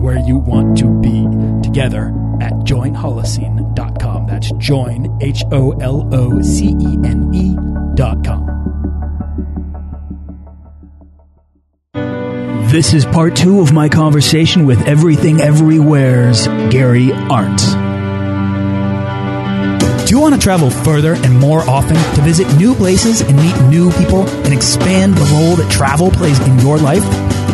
where you want to be together at joinholocene.com. That's join, H O L O C E N E.com. This is part two of my conversation with Everything Everywhere's Gary Arndt. Do you want to travel further and more often to visit new places and meet new people and expand the role that travel plays in your life?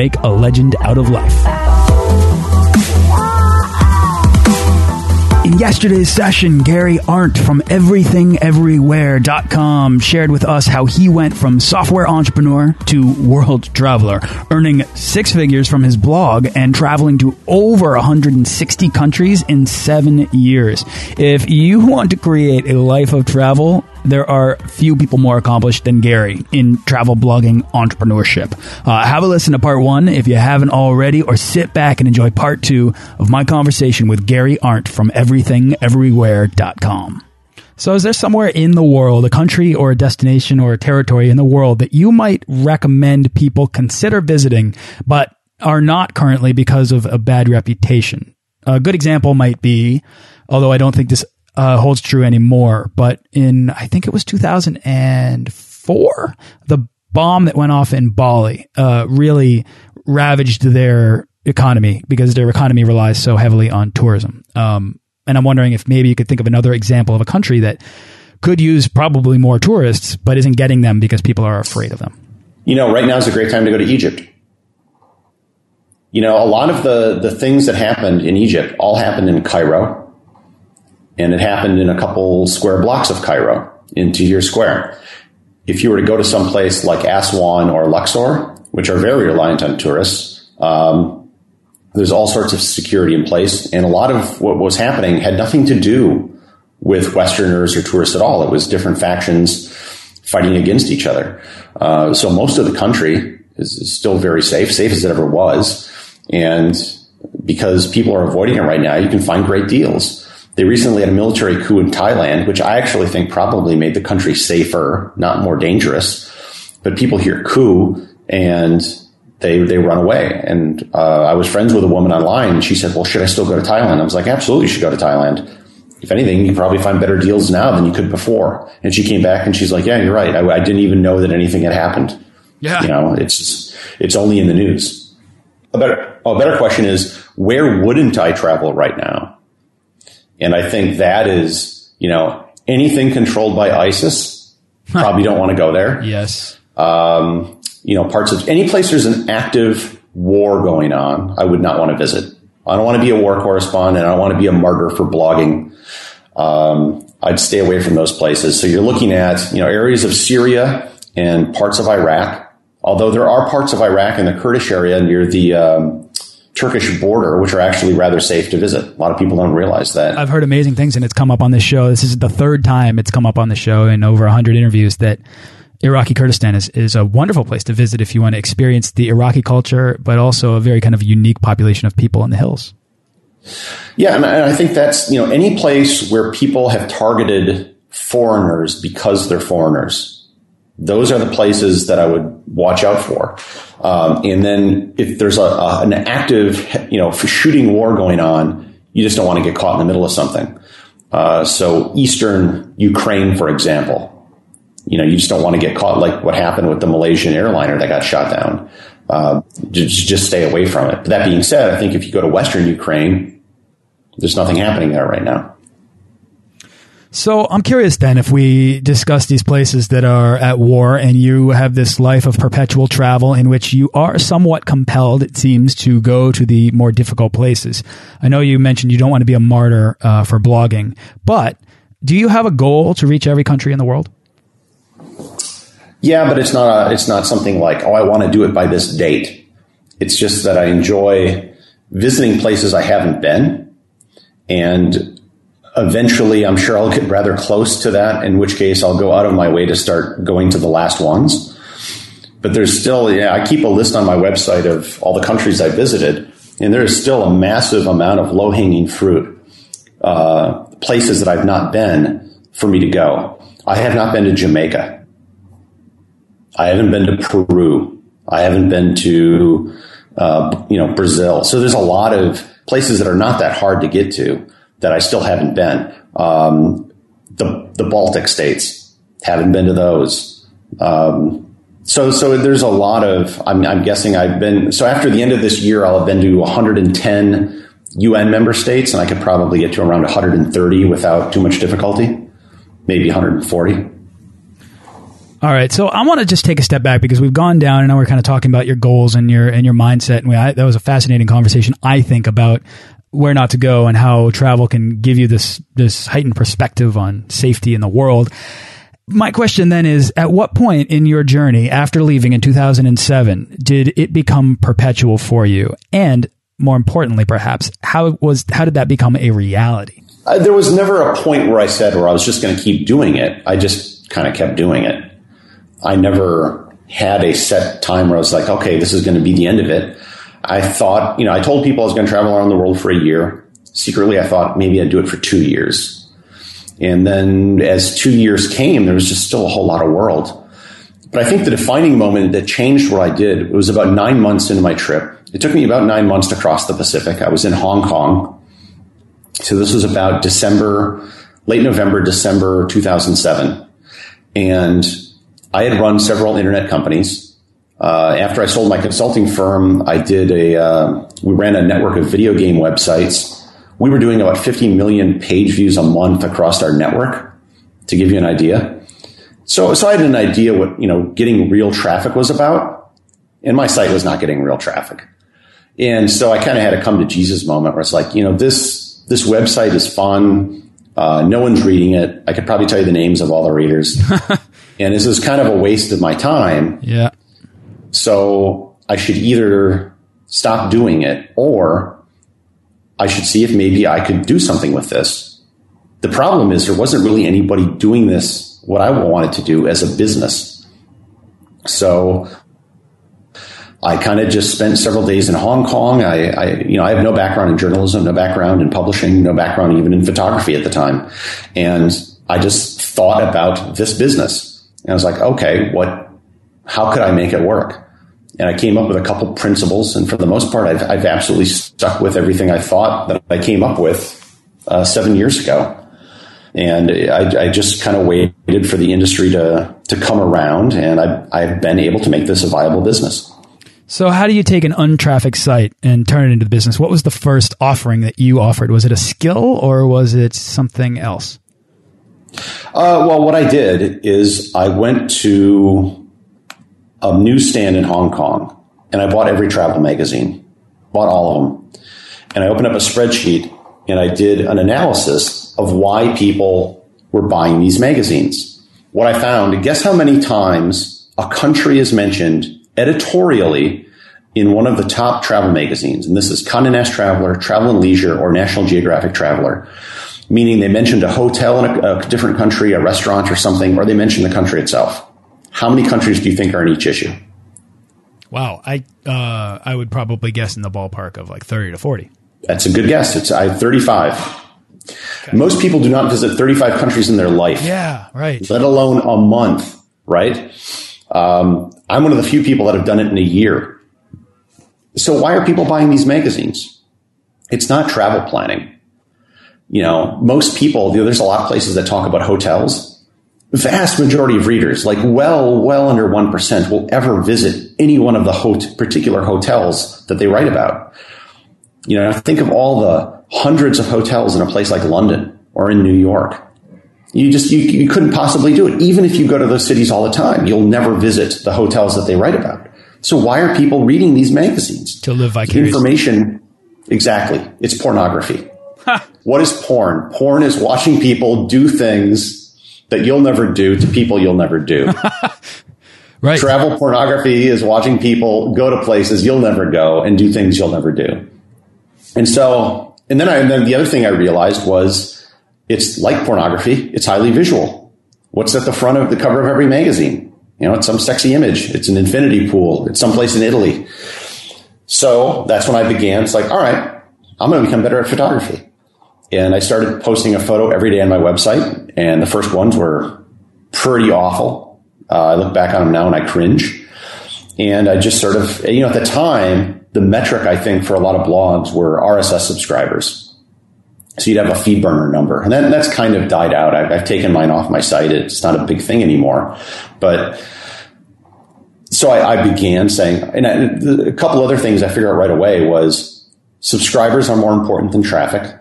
make a legend out of life. In yesterday's session, Gary Arndt from EverythingEverywhere.com shared with us how he went from software entrepreneur to world traveler, earning six figures from his blog and traveling to over 160 countries in seven years. If you want to create a life of travel, there are few people more accomplished than Gary in travel blogging entrepreneurship. Uh, have a listen to part one if you haven't already, or sit back and enjoy part two of my conversation with Gary Arndt from EverythingEverywhere.com. So, is there somewhere in the world, a country or a destination or a territory in the world that you might recommend people consider visiting, but are not currently because of a bad reputation? A good example might be, although I don't think this uh, holds true anymore. But in, I think it was 2004, the bomb that went off in Bali uh, really ravaged their economy because their economy relies so heavily on tourism. Um, and I'm wondering if maybe you could think of another example of a country that could use probably more tourists, but isn't getting them because people are afraid of them. You know, right now is a great time to go to Egypt. You know, a lot of the, the things that happened in Egypt all happened in Cairo and it happened in a couple square blocks of Cairo in Tahrir Square. If you were to go to some place like Aswan or Luxor, which are very reliant on tourists, um, there's all sorts of security in place, and a lot of what was happening had nothing to do with Westerners or tourists at all. It was different factions fighting against each other. Uh, so most of the country is, is still very safe, safe as it ever was, and because people are avoiding it right now, you can find great deals. They recently had a military coup in Thailand, which I actually think probably made the country safer, not more dangerous. But people hear coup and they they run away. And uh, I was friends with a woman online, and she said, "Well, should I still go to Thailand?" I was like, "Absolutely, you should go to Thailand." If anything, you probably find better deals now than you could before. And she came back and she's like, "Yeah, you're right. I, I didn't even know that anything had happened. Yeah, you know, it's just, it's only in the news." A better a better question is, where wouldn't I travel right now? And I think that is, you know, anything controlled by ISIS, probably don't want to go there. Yes. Um, you know, parts of any place there's an active war going on, I would not want to visit. I don't want to be a war correspondent. I don't want to be a martyr for blogging. Um, I'd stay away from those places. So you're looking at, you know, areas of Syria and parts of Iraq. Although there are parts of Iraq in the Kurdish area near the um, Turkish border, which are actually rather safe to visit. A lot of people don't realize that. I've heard amazing things, and it's come up on this show. This is the third time it's come up on the show in over 100 interviews that Iraqi Kurdistan is, is a wonderful place to visit if you want to experience the Iraqi culture, but also a very kind of unique population of people in the hills. Yeah, and I think that's, you know, any place where people have targeted foreigners because they're foreigners Those are the places that I would watch out for. Um, and then if there's a, a, an active, you know, shooting war going on, you just don't want to get caught in the middle of something. Uh, so Eastern Ukraine, for example, you know, you just don't want to get caught like what happened with the Malaysian airliner that got shot down. Uh, just, just stay away from it. But that being said, I think if you go to Western Ukraine, there's nothing happening there right now. So I'm curious then if we discuss these places that are at war and you have this life of perpetual travel in which you are somewhat compelled, it seems, to go to the more difficult places. I know you mentioned you don't want to be a martyr uh, for blogging, but do you have a goal to reach every country in the world? Yeah, but it's not a, it's not something like, oh, I want to do it by this date. It's just that I enjoy visiting places I haven't been and eventually I'm sure I'll get rather close to that, in which case I'll go out of my way to start going to the last ones. But there's still, yeah, I keep a list on my website of all the countries I visited, and there is still a massive amount of low hanging fruit, uh, places that I've not been for me to go. I have not been to Jamaica. I haven't been to Peru. I haven't been to, uh, you know, Brazil. So there's a lot of places that are not that hard to get to that I still haven't been. Um, the the Baltic states haven't been to those. Um, so so there's a lot of. I'm, I'm guessing I've been. So after the end of this year, I'll have been to 110 UN member states, and I could probably get to around 130 without too much difficulty, maybe 140. All right, so I want to just take a step back because we've gone down, and now we're kind of talking about your goals and your and your mindset, and we, I, that was a fascinating conversation. I think about where not to go and how travel can give you this this heightened perspective on safety in the world. My question then is at what point in your journey after leaving in 2007 did it become perpetual for you and more importantly perhaps how was how did that become a reality? Uh, there was never a point where I said where I was just going to keep doing it. I just kind of kept doing it. I never had a set time where I was like, okay, this is going to be the end of it. I thought, you know, I told people I was going to travel around the world for a year. Secretly, I thought maybe I'd do it for two years. And then as two years came, there was just still a whole lot of world. But I think the defining moment that changed what I did, was about nine months into my trip. It took me about nine months to cross the Pacific. I was in Hong Kong. So this was about December, late November, December 2007. And I had run several internet companies uh, after I sold my consulting firm, I did a, uh, we ran a network of video game websites. We were doing about 50 million page views a month across our network to give you an idea. So, so I had an idea what, you know, getting real traffic was about. And my site was not getting real traffic. And so I kind of had a come to Jesus moment where it's like, you know, this, this website is fun. Uh, no one's reading it. I could probably tell you the names of all the readers. and this is kind of a waste of my time. Yeah. So I should either stop doing it or I should see if maybe I could do something with this. The problem is there wasn't really anybody doing this, what I wanted to do as a business. So I kind of just spent several days in Hong Kong. I, I, you know, I have no background in journalism, no background in publishing, no background even in photography at the time. And I just thought about this business. And I was like, okay, what, how could I make it work? And I came up with a couple principles, and for the most part, I've, I've absolutely stuck with everything I thought that I came up with uh, seven years ago. And I, I just kind of waited for the industry to to come around, and I, I've been able to make this a viable business. So, how do you take an untrafficked site and turn it into the business? What was the first offering that you offered? Was it a skill or was it something else? Uh, well, what I did is I went to a newsstand in Hong Kong, and I bought every travel magazine, bought all of them, and I opened up a spreadsheet and I did an analysis of why people were buying these magazines. What I found, guess how many times a country is mentioned editorially in one of the top travel magazines, and this is Condé Nast Traveler, Travel and Leisure, or National Geographic Traveler, meaning they mentioned a hotel in a, a different country, a restaurant or something, or they mentioned the country itself. How many countries do you think are in each issue? Wow, I uh, I would probably guess in the ballpark of like thirty to forty. That's a good guess. It's I thirty five. Okay. Most people do not visit thirty five countries in their life. Yeah, right. Let alone a month. right? Um, I'm one of the few people that have done it in a year. So why are people buying these magazines? It's not travel planning. You know, most people, there's a lot of places that talk about hotels. Vast majority of readers, like well, well under 1% will ever visit any one of the hot- particular hotels that they write about. You know, think of all the hundreds of hotels in a place like London or in New York. You just, you, you couldn't possibly do it. Even if you go to those cities all the time, you'll never visit the hotels that they write about. So why are people reading these magazines? To live vicariously. Information. Exactly. It's pornography. what is porn? Porn is watching people do things that you'll never do to people you'll never do. right. Travel pornography is watching people go to places you'll never go and do things you'll never do. And so, and then I, and then the other thing I realized was it's like pornography. It's highly visual. What's at the front of the cover of every magazine? You know, it's some sexy image. It's an infinity pool. It's someplace in Italy. So that's when I began. It's like, all right, I'm going to become better at photography. And I started posting a photo every day on my website. And the first ones were pretty awful. Uh, I look back on them now and I cringe. And I just sort of, you know, at the time, the metric I think for a lot of blogs were RSS subscribers. So you'd have a FeedBurner number, and that, that's kind of died out. I've, I've, taken mine off my site. It's not a big thing anymore. But so I, I began saying, and I, a couple other things I figured out right away was subscribers are more important than traffic.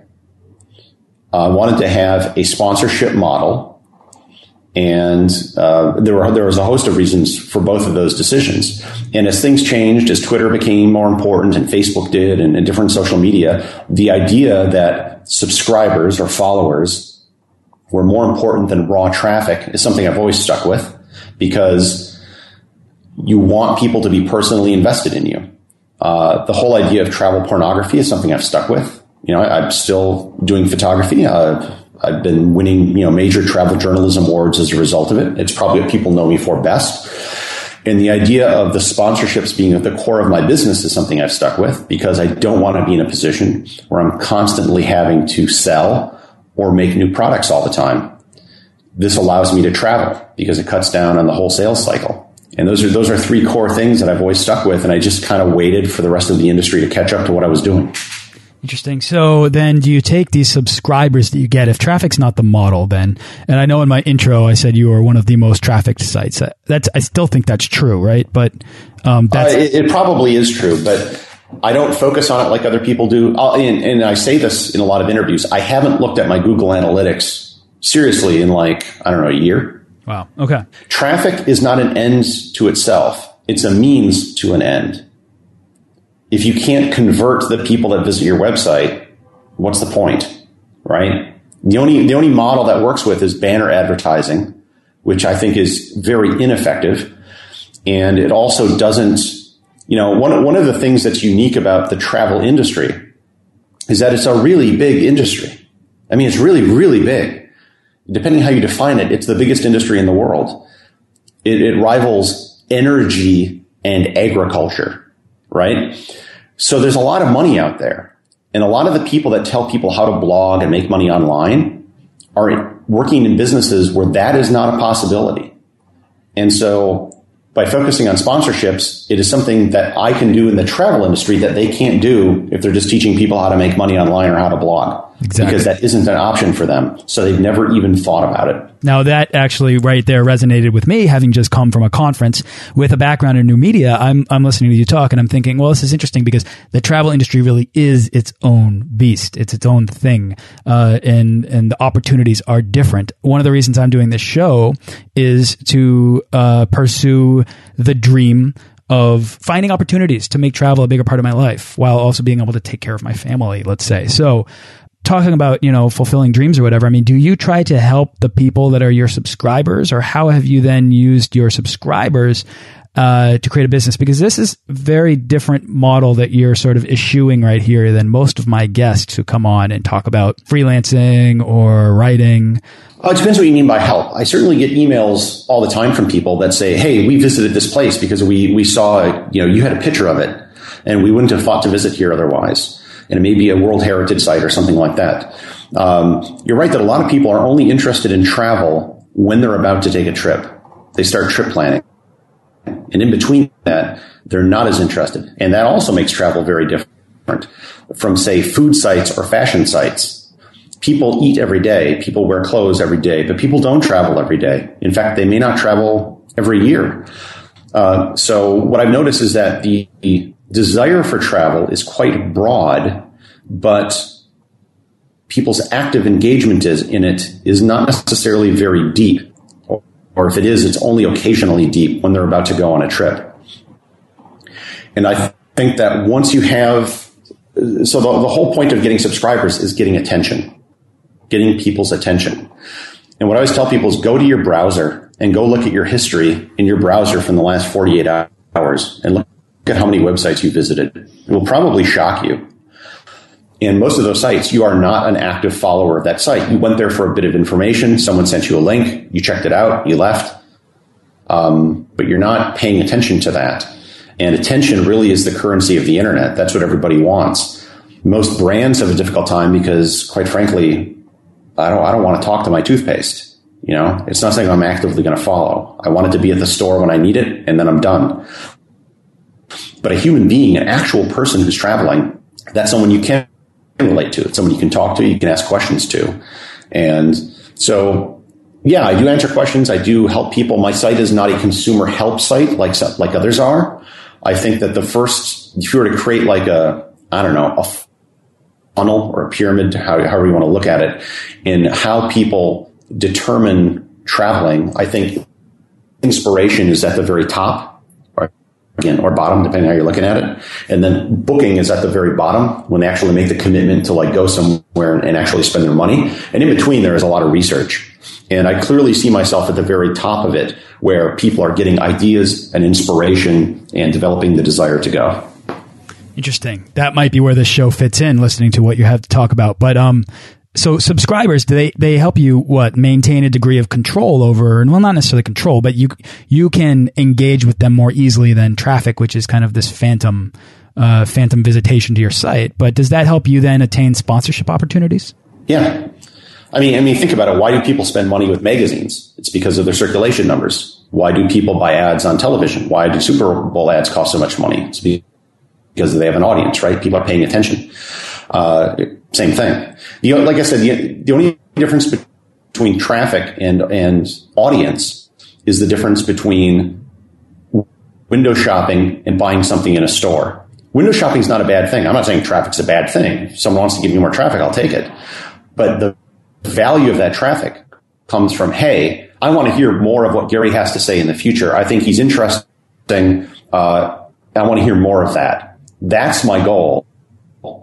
I wanted to have a sponsorship model and uh, there were there was a host of reasons for both of those decisions. And as things changed, as Twitter became more important and Facebook did, and, and different social media, the idea that subscribers or followers were more important than raw traffic is something I've always stuck with because you want people to be personally invested in you. Uh, the whole idea of travel pornography is something I've stuck with. You know, I, am still doing photography. Uh, I've been winning, you know, major travel journalism awards as a result of it. It's probably what people know me for best. And the idea of the sponsorships being at the core of my business is something I've stuck with because I don't want to be in a position where I'm constantly having to sell or make new products all the time. This allows me to travel because it cuts down on the whole sales cycle. And those are those are three core things that I've always stuck with and I just kind of waited for the rest of the industry to catch up to what I was doing. Interesting. So then do you take these subscribers that you get if traffic's not the model then? And I know in my intro I said you are one of the most trafficked sites. That's I still think that's true, right? But um, that's uh, it, it, probably is true, but I don't focus on it like other people do. And, and I say this in a lot of interviews. I haven't looked at my Google Analytics seriously in like I don't know a year. Wow. Okay. Traffic is not an end to itself. It's a means to an end if you can't convert the people that visit your website, what's the point, right? The only, the only model that works with is banner advertising, which I think is very ineffective. And it also doesn't, you know, one, one of the things that's unique about the travel industry is that it's a really big industry. I mean, it's really, really big. Depending how you define it, it's the biggest industry in the world. It, it rivals energy and agriculture right? So there's a lot of money out there. And a lot of the people that tell people how to blog and make money online are working in businesses where that is not a possibility. And so by focusing on sponsorships, it is something that I can do in the travel industry that they can't do if they're just teaching people how to make money online or how to blog. Exactly. Because that isn't an option for them. So they've never even thought about it. Now that actually right there resonated with me, having just come from a conference with a background in new media. I'm, I'm listening to you talk and I'm thinking, well, this is interesting because the travel industry really is its own beast. It's its own thing. Uh, and, and the opportunities are different. One of the reasons I'm doing this show is to, uh, pursue the dream of finding opportunities to make travel a bigger part of my life while also being able to take care of my family, let's say. So talking about you know fulfilling dreams or whatever i mean do you try to help the people that are your subscribers or how have you then used your subscribers uh, to create a business because this is very different model that you're sort of eschewing right here than most of my guests who come on and talk about freelancing or writing Oh, it depends what you mean by help. I certainly get emails all the time from people that say, "Hey, we visited this place because we we saw you know you had a picture of it, and we wouldn't have thought to visit here otherwise." And it may be a World Heritage Site or something like that. Um, you're right that a lot of people are only interested in travel when they're about to take a trip. they start trip planning. And in between that, they're not as interested. And that also makes travel very different from, say, food sites or fashion sites. People eat every day. People wear clothes every day, but people don't travel every day. In fact, they may not travel every year. Uh, so what I've noticed is that the, the desire for travel is quite broad, but people's active engagement is in it is not necessarily very deep. Or if it is, it's only occasionally deep when they're about to go on a trip. And I think that once you have, so the, the whole point of getting subscribers is getting attention, getting people's attention. And what I always tell people is go to your browser and go look at your history in your browser from the last 48 hours and look at how many websites you visited. It will probably shock you. And most of those sites, you are not an active follower of that site. You went there for a bit of information. Someone sent you a link. You checked it out. You left. Um, but you're not paying attention to that. And attention really is the currency of the internet. That's what everybody wants. Most brands have a difficult time because, quite frankly, I don't, I don't want to talk to my toothpaste. You know, it's not something I'm actively going to follow. I want it to be at the store when I need it, and then I'm done. But a human being, an actual person who's traveling, that's someone you can relate to. It's someone you can talk to, you can ask questions to. And so, yeah, I do answer questions. I do help people. My site is not a consumer help site like, like others are. I think that the first, if you were to create like a, I don't know, a funnel or a pyramid, however you want to look at it, in how people determine traveling, I think inspiration is at the very top again, or bottom, depending on how you're looking at it. And then booking is at the very bottom when they actually make the commitment to like go somewhere and actually spend their money. And in between, there is a lot of research. And I clearly see myself at the very top of it where people are getting ideas and inspiration and developing the desire to go. Interesting. That might be where this show fits in, listening to what you have to talk about. But um, so subscribers do they they help you what maintain a degree of control over and well not necessarily control but you you can engage with them more easily than traffic which is kind of this phantom uh, phantom visitation to your site. But does that help you then attain sponsorship opportunities? Yeah. I mean i mean think about it. Why do people spend money with magazines? It's because of their circulation numbers. Why do people buy ads on television? Why do super bowl ads cost so much money? It's because they have an audience right? People are paying attention. Uh, same thing. Like I said, the, the only difference between traffic and and audience is the difference between window shopping and buying something in a store. Window shopping is not a bad thing. I'm not saying traffic's a bad thing. If someone wants to give me more traffic, I'll take it. But the value of that traffic comes from, hey, I want to hear more of what Gary has to say in the future. I think he's interesting. Uh, I want to hear more of that. That's my goal.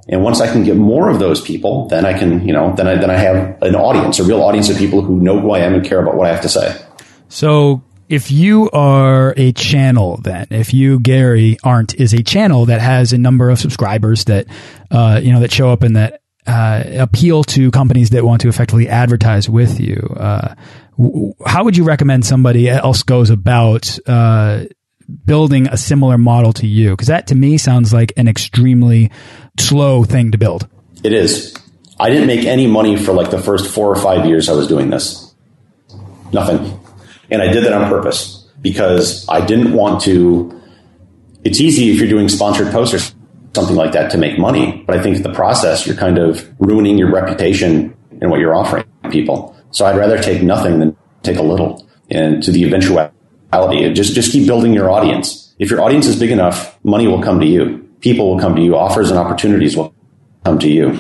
And once I can get more of those people, then I can, you know, then I, then I have an audience, a real audience of people who know who I am and care about what I have to say. So if you are a channel, then if you Gary Arndt is a channel that has a number of subscribers that uh, you know that show up and that uh, appeal to companies that want to effectively advertise with you, uh, how would you recommend somebody else goes about uh, building a similar model to you? Because that to me sounds like an extremely slow thing to build. It is. I didn't make any money for like the first four or five years I was doing this. Nothing. And I did that on purpose because I didn't want to. It's easy if you're doing sponsored posts or something like that to make money. But I think the process, you're kind of ruining your reputation and what you're offering people. So I'd rather take nothing than take a little. And to the eventuality, just, just keep building your audience. If your audience is big enough, money will come to you people will come to you, offers and opportunities will come to you.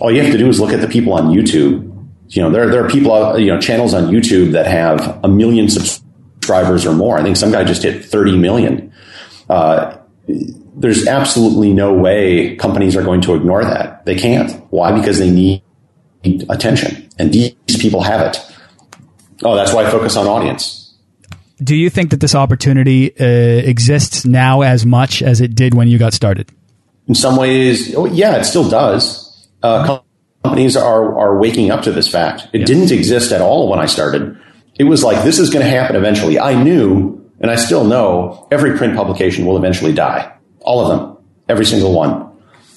All you have to do is look at the people on YouTube. You know, there, there are people, you know, channels on YouTube that have a million subscribers or more. I think some guy just hit 30 million. Uh, there's absolutely no way companies are going to ignore that. They can't. Why? Because they need attention and these people have it. Oh, that's why I focus on audience do you think that this opportunity uh, exists now as much as it did when you got started? In some ways, oh, yeah, it still does. Uh, companies are are waking up to this fact. It yeah. didn't exist at all when I started. It was like this is going to happen eventually. I knew, and I still know, every print publication will eventually die. All of them, every single one,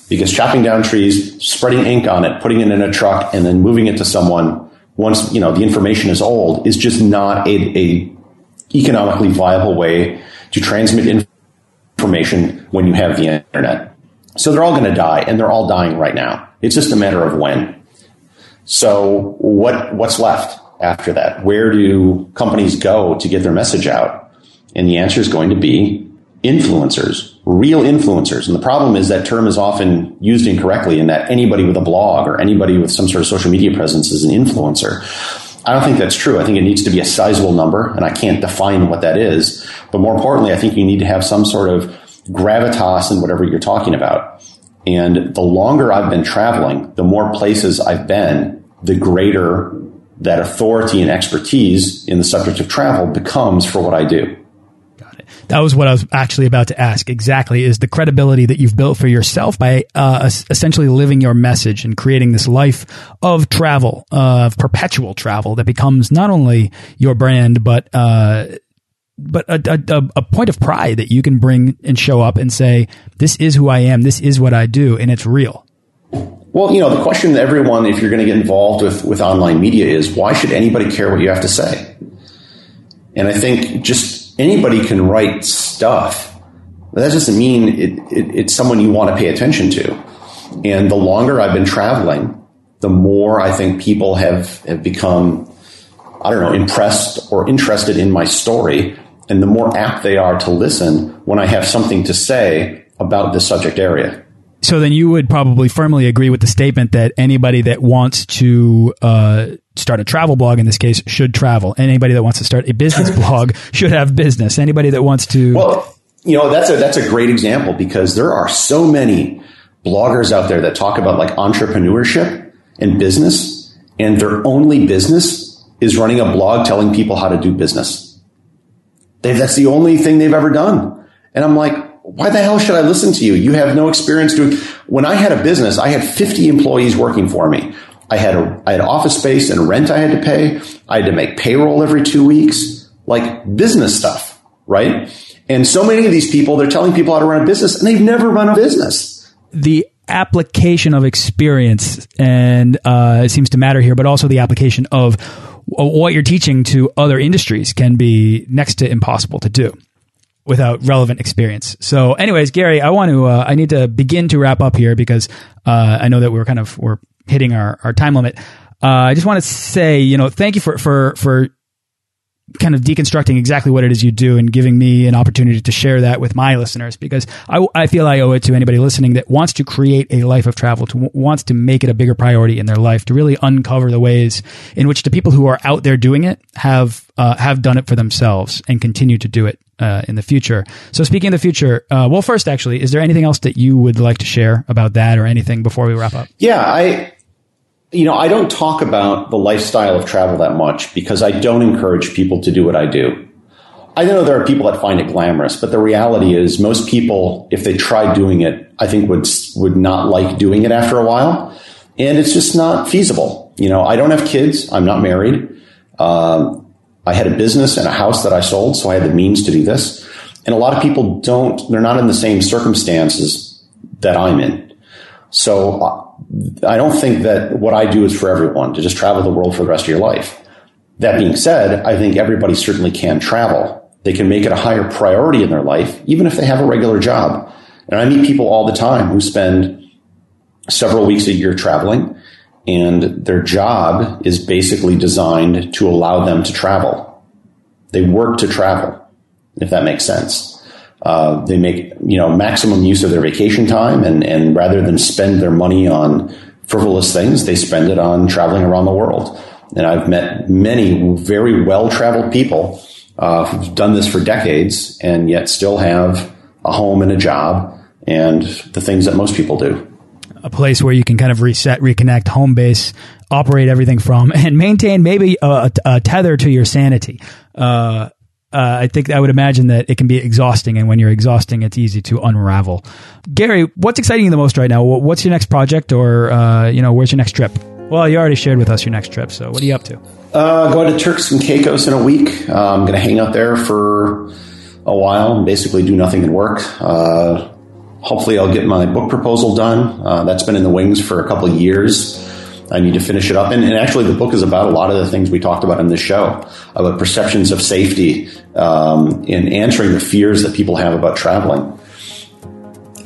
because chopping down trees, spreading ink on it, putting it in a truck, and then moving it to someone once you know the information is old is just not a, a economically viable way to transmit information when you have the internet. So they're all going to die, and they're all dying right now. It's just a matter of when. So what what's left after that? Where do companies go to get their message out? And the answer is going to be influencers, real influencers. And the problem is that term is often used incorrectly in that anybody with a blog or anybody with some sort of social media presence is an influencer. I don't think that's true. I think it needs to be a sizable number, and I can't define what that is. But more importantly, I think you need to have some sort of gravitas in whatever you're talking about. And the longer I've been traveling, the more places I've been, the greater that authority and expertise in the subject of travel becomes for what I do. That was what I was actually about to ask. Exactly, is the credibility that you've built for yourself by uh, essentially living your message and creating this life of travel, uh, of perpetual travel that becomes not only your brand, but uh, but a, a, a, point of pride that you can bring and show up and say, "This is who I am. This is what I do, and it's real." Well, you know, the question that everyone, if you're going to get involved with with online media, is why should anybody care what you have to say? And I think just anybody can write stuff. But that doesn't mean it, it, it's someone you want to pay attention to. And the longer I've been traveling, the more I think people have, have become, I don't know, impressed or interested in my story. And the more apt they are to listen when I have something to say about the subject area. So then you would probably firmly agree with the statement that anybody that wants to uh, start a travel blog in this case should travel. Anybody that wants to start a business blog should have business. Anybody that wants to Well, you know, that's a that's a great example because there are so many bloggers out there that talk about like entrepreneurship and business and their only business is running a blog telling people how to do business. They, that's the only thing they've ever done. And I'm like, why the hell should I listen to you? You have no experience doing. When I had a business, I had 50 employees working for me. I had a, I had office space and rent I had to pay. I had to make payroll every two weeks, like business stuff, right? And so many of these people, they're telling people how to run a business and they've never run a business. The application of experience and uh, it seems to matter here, but also the application of what you're teaching to other industries can be next to impossible to do without relevant experience. So, anyways, Gary, I want to uh, I need to begin to wrap up here because uh, I know that we're kind of we're hitting our our time limit. Uh, I just want to say, you know, thank you for for for kind of deconstructing exactly what it is you do and giving me an opportunity to share that with my listeners because I, I feel I owe it to anybody listening that wants to create a life of travel, to wants to make it a bigger priority in their life, to really uncover the ways in which the people who are out there doing it have uh, have done it for themselves and continue to do it uh, in the future. So speaking of the future, uh, well, first, actually, is there anything else that you would like to share about that or anything before we wrap up? Yeah, I you know, I don't talk about the lifestyle of travel that much because I don't encourage people to do what I do. I know there are people that find it glamorous, but the reality is most people, if they tried doing it, I think would, would not like doing it after a while. And it's just not feasible. You know, I don't have kids. I'm not married. Um, I had a business and a house that I sold, so I had the means to do this. And a lot of people don't, they're not in the same circumstances that I'm in. So I don't think that what I do is for everyone to just travel the world for the rest of your life. That being said, I think everybody certainly can travel. They can make it a higher priority in their life, even if they have a regular job. And I meet people all the time who spend several weeks a year traveling and their job is basically designed to allow them to travel. They work to travel, if that makes sense. Uh, they make you know maximum use of their vacation time, and and rather than spend their money on frivolous things, they spend it on traveling around the world. And I've met many very well traveled people uh, who've done this for decades, and yet still have a home and a job and the things that most people do. A place where you can kind of reset, reconnect, home base, operate everything from, and maintain maybe a, a tether to your sanity. Uh, uh, I think I would imagine that it can be exhausting, and when you're exhausting, it's easy to unravel. Gary, what's exciting you the most right now? What's your next project, or uh, you know, where's your next trip? Well, you already shared with us your next trip, so what are you up to? Uh, going to Turks and Caicos in a week. Uh, I'm going to hang out there for a while and basically do nothing and work. Uh, hopefully, I'll get my book proposal done. Uh, that's been in the wings for a couple of years. I need to finish it up. And, and, actually, the book is about a lot of the things we talked about in this show about perceptions of safety um, in answering the fears that people have about traveling.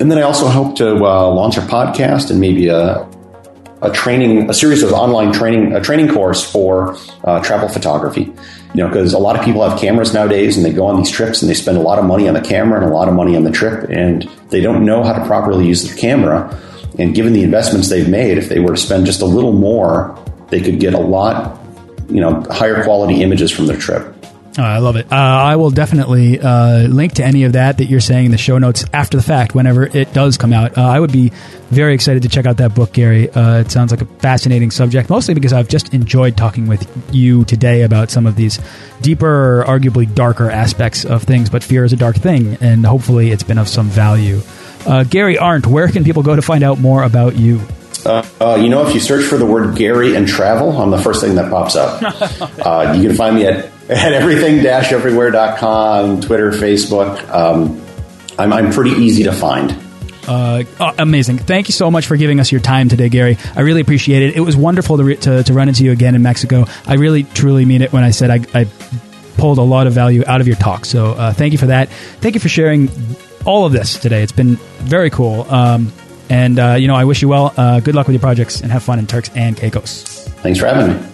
And then I also hope to uh, launch a podcast and maybe a, a training, a series of online training, a training course for uh, travel photography. You know, because a lot of people have cameras nowadays and they go on these trips and they spend a lot of money on the camera and a lot of money on the trip and they don't know how to properly use their camera. And given the investments they've made, if they were to spend just a little more, they could get a lot, you know, higher quality images from their trip. Oh, I love it. Uh, I will definitely uh, link to any of that that you're saying in the show notes after the fact, whenever it does come out. Uh, I would be very excited to check out that book, Gary. Uh, it sounds like a fascinating subject, mostly because I've just enjoyed talking with you today about some of these deeper, arguably darker aspects of things. But fear is a dark thing, and hopefully it's been of some value. Uh, Gary Arndt, where can people go to find out more about you? Uh, uh, you know, if you search for the word Gary and travel, I'm the first thing that pops up. uh, you can find me at, at everything-everywhere.com, Twitter, Facebook. Um, I'm, I'm pretty easy to find. Uh, amazing. Thank you so much for giving us your time today, Gary. I really appreciate it. It was wonderful to, to, to, run into you again in Mexico. I really, truly mean it when I said I, I pulled a lot of value out of your talk. So uh, thank you for that. Thank you for sharing all of this today. It's been very cool. Um, and, uh, you know, I wish you well. Uh, good luck with your projects and have fun in Turks and Caicos. Thanks for having me.